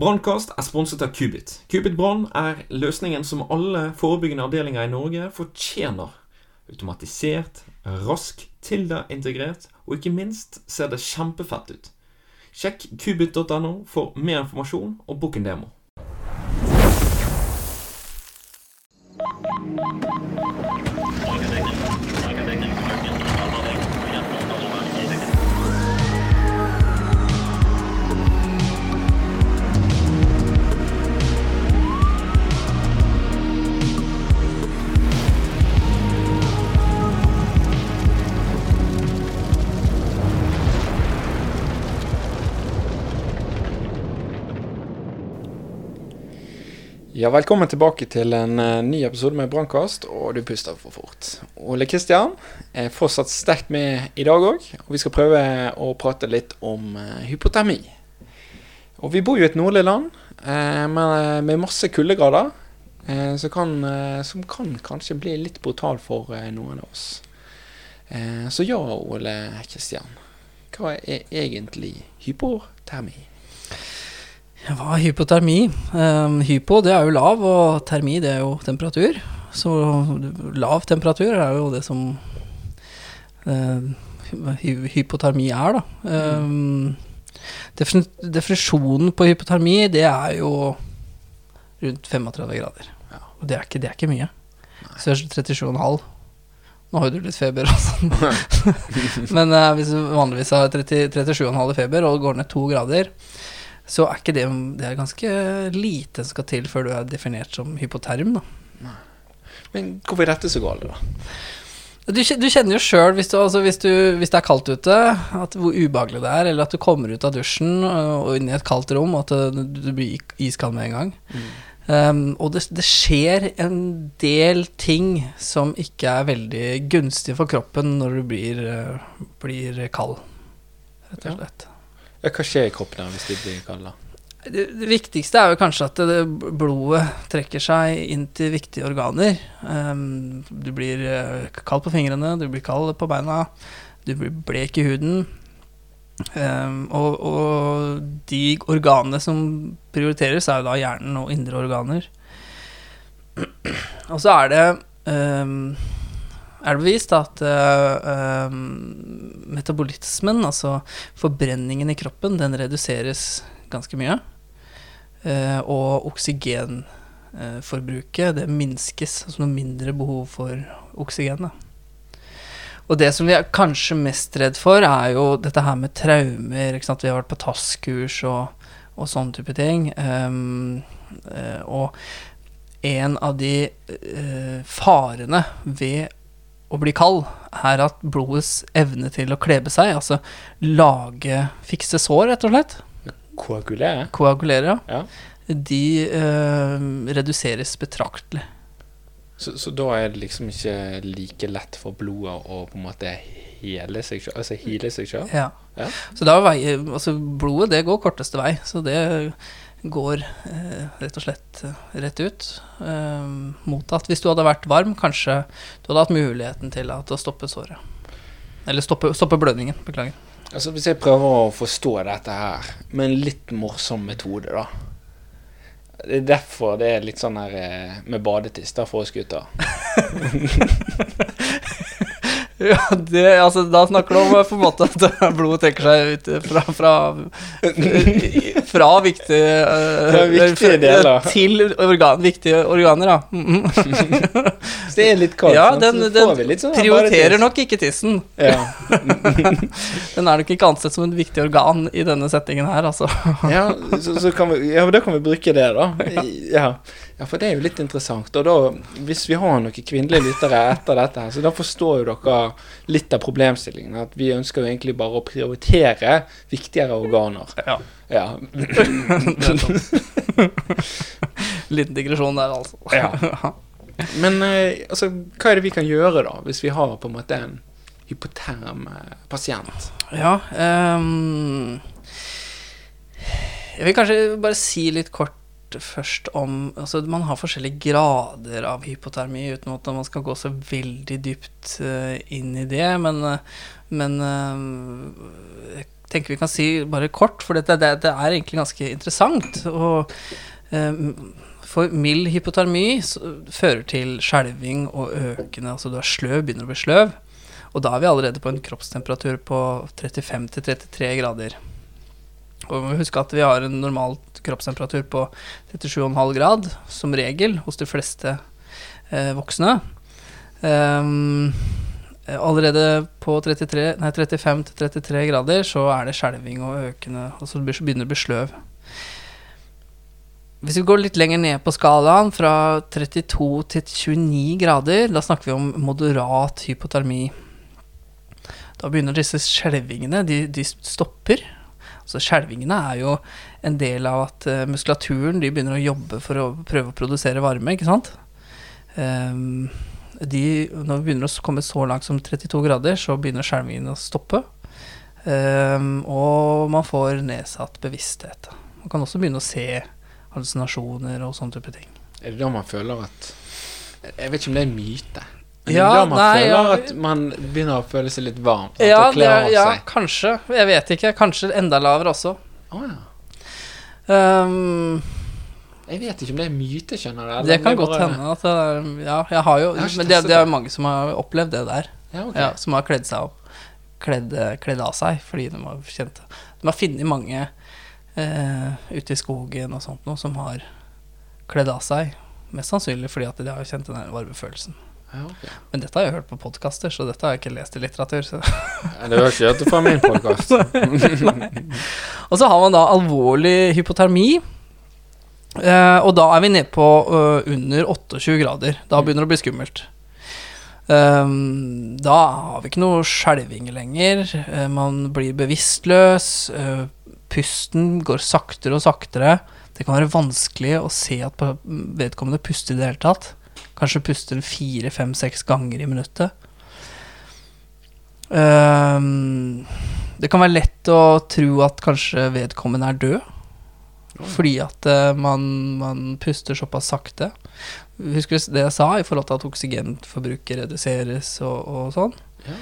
Brannkast er sponset av Kubit. Kubit Brann er løsningen som alle forebyggende avdelinger i Norge fortjener. Automatisert, rask, Tilda-integrert, og ikke minst ser det kjempefett ut. Sjekk kubit.no for mer informasjon og book en demo. Ja, velkommen tilbake til en eh, ny episode med Brannkast, og du puster for fort. Ole Kristian er fortsatt sterkt med i dag òg, og vi skal prøve å prate litt om eh, hypotermi. Og vi bor jo i et nordlig land eh, med, med masse kuldegrader, som, kan, som kan kanskje bli litt brutal for noen av oss. Så ja, Ole Kristian. Hva er egentlig hypotermi? Hva er hypotermi? Um, hypo det er jo lav, og termi det er jo temperatur. Så lav temperatur er jo det som uh, hypotermi er, da. Um, defin definisjonen på hypotermi, det er jo rundt 35 grader. Ja. Og det er ikke, det er ikke mye. Så 37,5. Nå har jo du litt feber, altså. Men uh, hvis du vanligvis har 37,5 i feber og går ned to grader, så er ikke det Det er ganske lite som skal til før du er definert som hypoterm, da. Men hvorfor er dette så galt, da? Du, du kjenner jo sjøl, hvis, altså, hvis, hvis det er kaldt ute, at hvor ubehagelig det er, eller at du kommer ut av dusjen øh, og inn i et kaldt rom, og at du, du blir iskald med en gang. Um, og det, det skjer en del ting som ikke er veldig gunstig for kroppen når du blir, øh, blir kald, rett og slett. Ja, hva skjer i kroppen hvis de blir kalde? Det, det viktigste er jo kanskje at det, blodet trekker seg inn til viktige organer. Um, du blir eh, kald på fingrene, du blir kald på beina, du blir blek i huden. Um, og, og de organene som prioriteres, er jo da hjernen og indre organer. Og så er det ehm, er det bevist at uh, metabolismen, altså forbrenningen i kroppen, den reduseres ganske mye. Uh, og oksygenforbruket, det minskes, altså noe mindre behov for oksygen. Da. Og det som vi er kanskje mest redd for, er jo dette her med traumer. Vi har vært på TASS-kurs og, og sånne type ting. Um, og en av de farene ved å bli kald, er at blodets evne til å klebe seg, altså lage fikse sår, rett og slett, Koagulere? koagulere, Ja. de eh, reduseres betraktelig. Så, så da er det liksom ikke like lett for blodet å på en måte hele seg sjøl? Altså heale seg sjøl? Ja. Ja. Så da veier altså blodet det går korteste vei, så det går eh, rett og slett eh, rett ut. Eh, mot at hvis du hadde vært varm, kanskje du hadde hatt muligheten til å stoppe såret. Eller stoppe, stoppe blødningen, beklager. Altså Hvis jeg prøver å forstå dette her med en litt morsom metode, da. Det er derfor det er litt sånn her med badetiss da, for oss gutter. Ja, det, altså, da snakker du om eh, på en måte at blodet trekker seg ut fra Fra, fra viktige eh, Fra viktige deler. Til organ, viktige organer, ja. Mm. Så det er litt kaldt, Ja, den, så den får vi litt sånn prioriterer nok ikke tissen. Ja. Den er nok ikke ansett som et viktig organ i denne settingen her, altså. Ja, så, så kan vi, ja, da kan vi bruke det, da. Ja. Ja, for det er jo litt interessant. Og da, hvis vi har noen kvinnelige lyttere etter dette, her, så da forstår jo dere litt av problemstillingen. At vi ønsker jo egentlig bare å prioritere viktigere organer. Ja. Ja. Liten digresjon der, altså. Ja. Men eh, altså, hva er det vi kan gjøre, da, hvis vi har på en måte en hypoterm eh, pasient? Ja, um Jeg vil kanskje bare si litt kort først om Altså, man har forskjellige grader av hypotermi, uten at man skal gå så veldig dypt eh, inn i det, men, eh, men jeg tenker vi kan si bare kort, for dette, det, det er egentlig ganske interessant. Og, eh, for mild hypotermi fører til skjelving og økende Altså du er sløv, begynner å bli sløv. Og da er vi allerede på en kroppstemperatur på 35-33 grader. Og vi må huske at vi har en normal kroppstemperatur på 37,5 grad, som regel, hos de fleste eh, voksne. Um, allerede på 35-33 grader så er det skjelving og økende, og så begynner det å bli sløv. Hvis vi går litt lenger ned på skalaen, fra 32 til 29 grader, da snakker vi om moderat hypotermi. Da begynner disse skjelvingene, de, de stopper. Altså Skjelvingene er jo en del av at uh, muskulaturen de begynner å jobbe for å prøve å produsere varme, ikke sant. Um, de, når vi begynner å komme så langt som 32 grader, så begynner skjelvingene å stoppe. Um, og man får nedsatt bevissthet. Man kan også begynne å se hallusinasjoner og sånne type ting. Er det da man føler at Jeg vet ikke om det er en myte. Men Ja, det er da man nei, føler ja. at man begynner å føle seg litt varm. Ja, det, ja, kanskje. Jeg vet ikke. Kanskje enda lavere også. Å, ja. Um, Jeg vet ikke om det er myte, skjønner du. det kan godt hende at det Ja, jeg har jo Jeg har Men det, det er mange som har opplevd det der. Ja, okay. Ja, som har kledd seg opp. Kledd, kledd av seg fordi de har kjent De har funnet mange eh, ute i skogen og sånt noe som har kledd av seg. Mest sannsynlig fordi at de har kjent den varmefølelsen. Ja. Men dette har jeg hørt på podkaster, så dette har jeg ikke lest i litteratur. Så. Det har ikke hørt fra min podkast. Og så har man da alvorlig hypotermi. Eh, og da er vi nede på uh, under 28 grader. Da begynner det å bli skummelt. Um, da har vi ikke noe skjelving lenger. Uh, man blir bevisstløs. Uh, pusten går saktere og saktere. Det kan være vanskelig å se at vedkommende puster i det hele tatt. Kanskje puster fire, fem, seks ganger i minuttet. Um, det kan være lett å tro at kanskje vedkommende er død. Fordi at eh, man, man puster såpass sakte. Husker du det jeg sa i forhold til at oksygenforbruket reduseres og, og sånn? Ja.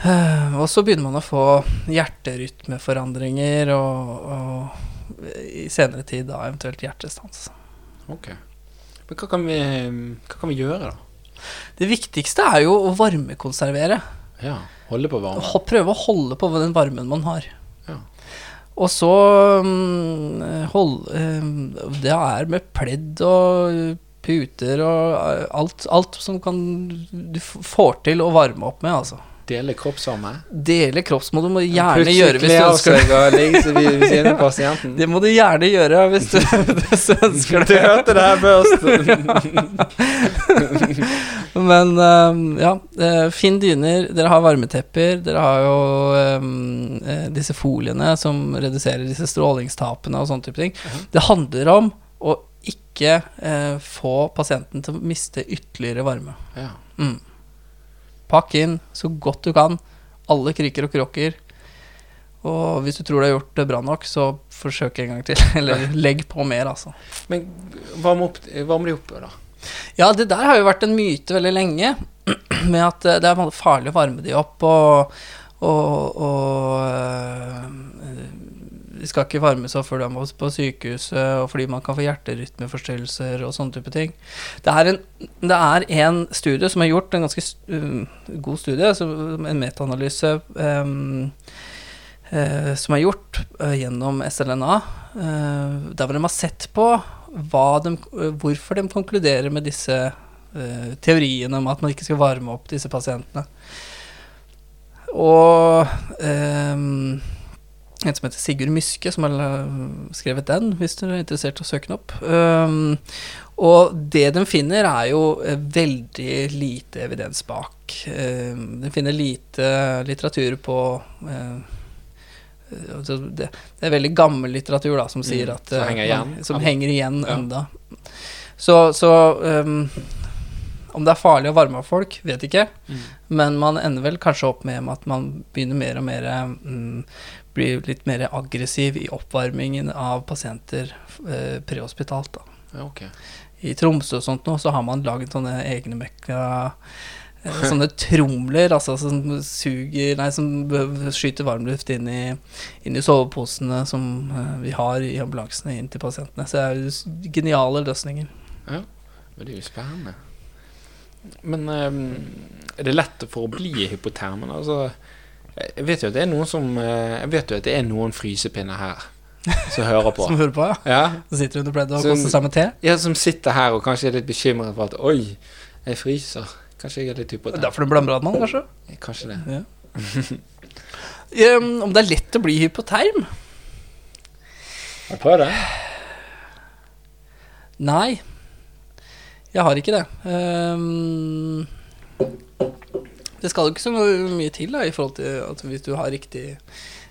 Uh, Og så begynner man å få hjerterytmeforandringer og, og i senere tid da eventuelt hjertestans. Ok. Men hva kan vi, hva kan vi gjøre, da? Det viktigste er jo å varmekonservere. Ja, Holde på varmen. Prøve å holde på den varmen man har. Ja. Og så mm, hold, eh, Det er med pledd og puter og eh, alt, alt som kan du får til å varme opp med, altså. Dele kroppsvarme. Dele kroppsvarme må du gjerne Plutselig gjøre hvis du ønsker det. Det må du gjerne gjøre hvis du, hvis du ønsker Du det. hørte det her først. Men eh, ja, eh, finn dyner. Dere har varmetepper. Dere har jo eh, eh, disse foliene som reduserer disse strålingstapene og sånne type ting. Det handler om å ikke eh, få pasienten til å miste ytterligere varme. Ja. Mm. Pakk inn så godt du kan. Alle kriker og kråker. Og hvis du tror du har gjort det bra nok, så forsøk en gang til. Eller legg på mer, altså. Men varme, opp, varme de oppgjør, da. Ja, det der har jo vært en myte veldig lenge. Med at eh, det er farlig å varme de opp, og, og, og øh, De skal ikke varme seg før de er på sykehuset, og fordi man kan få hjerterytmeforstyrrelser og sånne type ting. Det er en, det er en studie som er gjort, en ganske øh, god studie, altså en metaanalyse um, uh, som er gjort uh, gjennom SLNA, uh, der hvor de har sett på de, hvorfor de konkluderer med disse teoriene om at man ikke skal varme opp disse pasientene. Og ehm, en som heter Sigurd Myske, som har skrevet den, hvis du er interessert i å søke den opp. Um, og det den finner, er jo eh, veldig lite evidens bak. Um, den finner lite litteratur på altså det, det er veldig gammel litteratur da, som sier Mm, at som eh, henger man- Som henger igjen Ja. enda. Så, så om det er farlig å varme opp folk, vet ikke. Mm. Men man ender vel kanskje opp med at man begynner mer og mer mm, Blir litt mer aggressiv i oppvarmingen av pasienter eh, prehospitalt. Ja, okay. I Tromsø og sånt nå, så har man laget sånne egne mekka eh, sånne tromler, altså som suger Nei, som skyter varmluft inn i, inn i soveposene som eh, vi har i ambulansene inn til pasientene. Så det er jo geniale løsninger. Men det er jo spennende. Men ehm, er det lett for å bli hypotermen? Altså, jeg vet jo at det er noen som eh, Jeg vet jo at det er noen frysepinner her som hører på. Som hører på, ja. Ja, Så sitter hun og pleide å Som- koste seg med te. ja, som sitter her og kanskje er litt bekymret for at Oi, jeg fryser. Kanskje jeg er litt Det er hypoterm. Derfor du blir brannmann, kanskje? Kanskje det. Ja. Um, om det er lett å bli hypoterm? Prøv det? Nei. Jeg har ikke det. Um, det skal jo ikke så mye til da, i forhold til at hvis du har riktig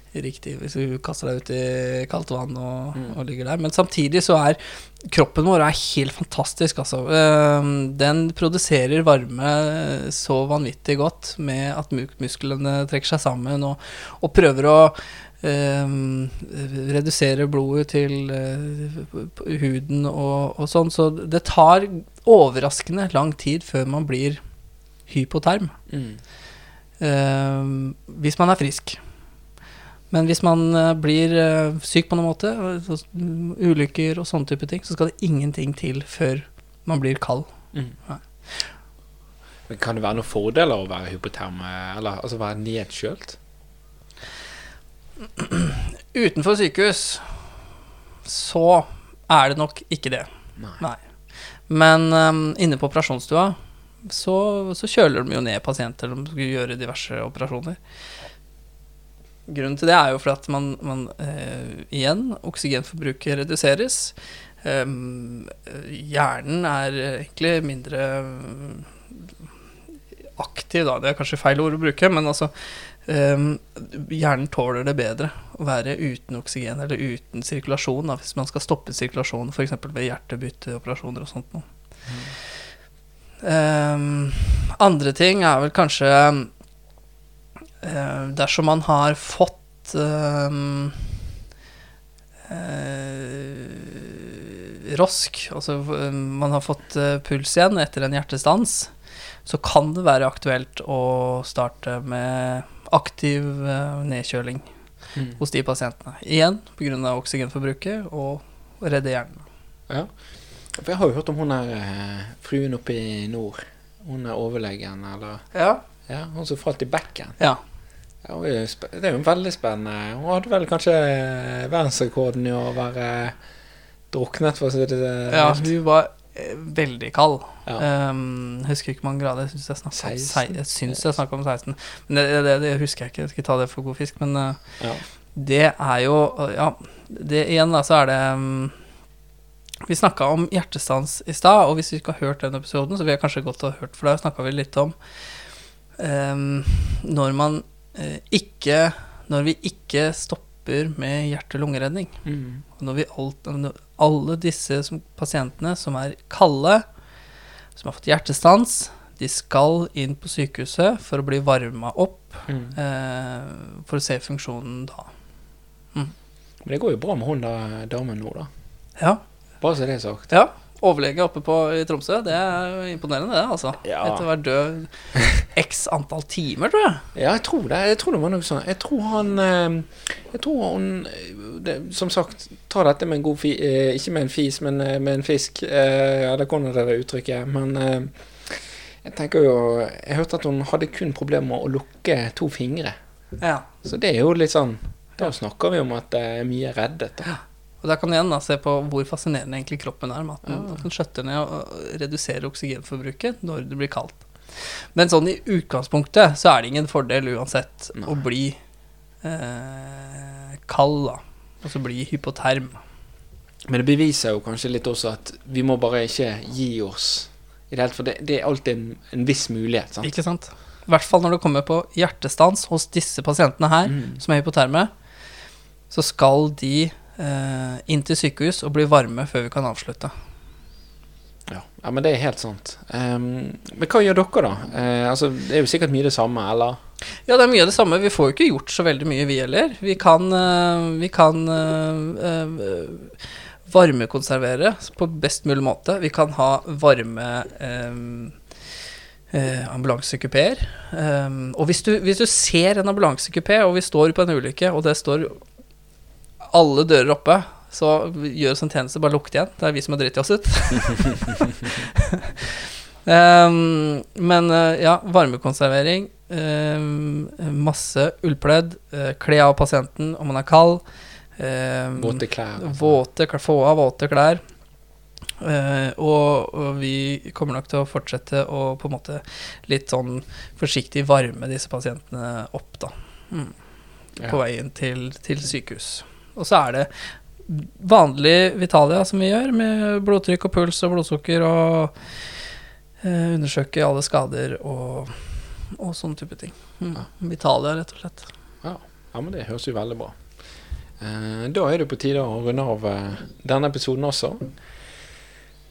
Riktig, hvis du kaster deg ut i kaldt vann og, Mm. og ligger der. Men samtidig så er kroppen vår er helt fantastisk, altså. Um, den produserer varme så vanvittig godt med at musklene trekker seg sammen og, og prøver å um, redusere blodet til uh, huden og, og sånn. Så det tar overraskende lang tid før man blir hypoterm. Mm. Uh, hvis man er frisk. Men hvis man eh, blir eh, syk på noen måte, ulykker og sånne type ting, så skal det ingenting til før man blir kald. Mm. Men kan det være noen fordeler å være hypoterm, eh, eller altså være nedkjølt? Utenfor sykehus så er det nok ikke det. Nei. Nei. Men um, inne på operasjonsstua så, så kjøler de jo ned pasienter som skal gjøre diverse operasjoner. Grunnen til det er jo fordi at man, man eh, igjen, oksygenforbruket reduseres. Um, hjernen er egentlig mindre aktiv, da. Det er kanskje feil ord å bruke, men altså Hjernen tåler det bedre å være uten oksygen eller uten sirkulasjon. Da, hvis man skal stoppe sirkulasjonen f.eks. ved hjertebytteoperasjoner og sånt noe. Um, andre ting er vel kanskje eh, Dersom man har fått um, uh, rosk, altså eh, man har fått eh, puls igjen etter en hjertestans, så kan det være aktuelt å starte med aktiv eh, nedkjøling Mm. hos de pasientene. Igjen pga. oksygenforbruket og redde hjernen. Ja. For jeg har jo hørt om hun der eh, fruen oppe i nord. Hun er overlegen, eller Ja. Ja, hun som falt i bekken. ja. Ja, er det er jo veldig spennende. Hun hadde vel kanskje eh, verdensrekorden i å være druknet, for å si det Ja, hun var veldig kald. Ja. Um, husker ikke mange grader. Jeg syns jeg snakka om, 16. jeg jeg om 16. Men det, det, det husker jeg ikke. Jeg skal ta det for god fisk. Men uh, Ja. det er jo Ja, det igjen, da, så er det um, Vi snakka om hjertestans i stad, og hvis vi ikke har hørt den episoden, så vil jeg kanskje godt ha hørt, for da snakka vi litt om um, når man uh, ikke Når vi ikke stopper med hjerte-lungeredning. Mm. Når vi alt, når alle disse som, pasientene som er kalde, som har fått hjertestans, de skal inn på sykehuset for å bli varma opp Mm. eh, for å se funksjonen da. Men det går jo bra med hun da, damen nå, da. Ja. Bare så det er sagt. ja. Overlege oppe på, i Tromsø, det er imponerende, det, altså. Ja. Etter å være død x antall timer, tror jeg. Ja, jeg tror det. Jeg tror det var noe sånn. Jeg tror han eh, Jeg tror hun eh, det, Som sagt, ta dette med en god fi... eh, Ikke med en fis, men eh, med en fisk. Ja, det kommer det der uttrykket. Men jeg tenker jo Jeg hørte at hun hadde kun problemer med å lukke to fingre. Ja. Så det er jo litt sånn Da snakker vi om at det er mye reddet. Da. Og Da kan du igjen da se på hvor fascinerende egentlig kroppen er med at den, Ja. at den skjøtter ned og reduserer oksygenforbruket når det blir kaldt. Men sånn i utgangspunktet så er det ingen fordel uansett Nei. å bli eh, kald, da. Altså bli hypoterm. Men det beviser jo kanskje litt også at vi må bare ikke gi oss. I det hele, for det, det er alltid en, en viss mulighet. Sant? Ikke sant? I hvert fall når det kommer på hjertestans hos disse pasientene her, Mm. som er hypoterme, så skal de inn til sykehus og bli varme før vi kan avslutte. Ja, ja, men det er helt sant. Um, men hva gjør dere, da? Uh, altså, det er jo sikkert mye det samme, eller? Ja, det er mye av det samme. Vi får jo ikke gjort så veldig mye, vi heller. Vi kan, uh, vi kan uh, eh, varmekonservere på best mulig måte. Vi kan ha varme um, eh, ambulansekupeer. Um, og hvis du, hvis du ser en ambulansekupé, og vi står på en ulykke, og det står alle dører oppe, så gjør oss en tjeneste, bare lukk igjen. Det er vi som har dritt oss ut. um, men uh, ja, varmekonservering. Um, masse ullpledd. Uh, kle av pasienten om han er kald. Um, Våte klær. altså. Våte, få av våte klær. Uh, og, og vi kommer nok til å fortsette å på en måte litt sånn forsiktig varme disse pasientene opp, da. Mm. Ja. På veien til, til sykehus. Og så er det vanlig Vitalia som vi gjør, med blodtrykk og puls og blodsukker og eh, undersøke alle skader og, og sånne type ting. Mm. Ja. Vitalia, rett og slett. Ja, men det høres jo veldig bra. Eh, da er det på tide å runde av eh, denne episoden også.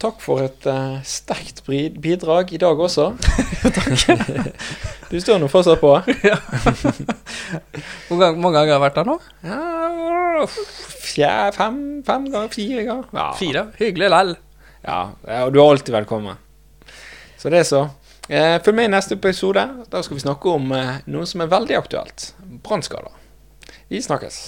Takk for et eh, sterkt bidrag i dag også. du står nå fortsatt på. Hvor gang, mange ganger har jeg vært der nå? Ja, fjer, fem, fem ganger, fire ganger. Ja. Fire. Hyggelig lell. Ja, ja, og du er alltid velkommen. Så det er så. Eh, følg med i neste episode. Da skal vi snakke om eh, noe som er veldig aktuelt. Brannskader. Vi snakkes.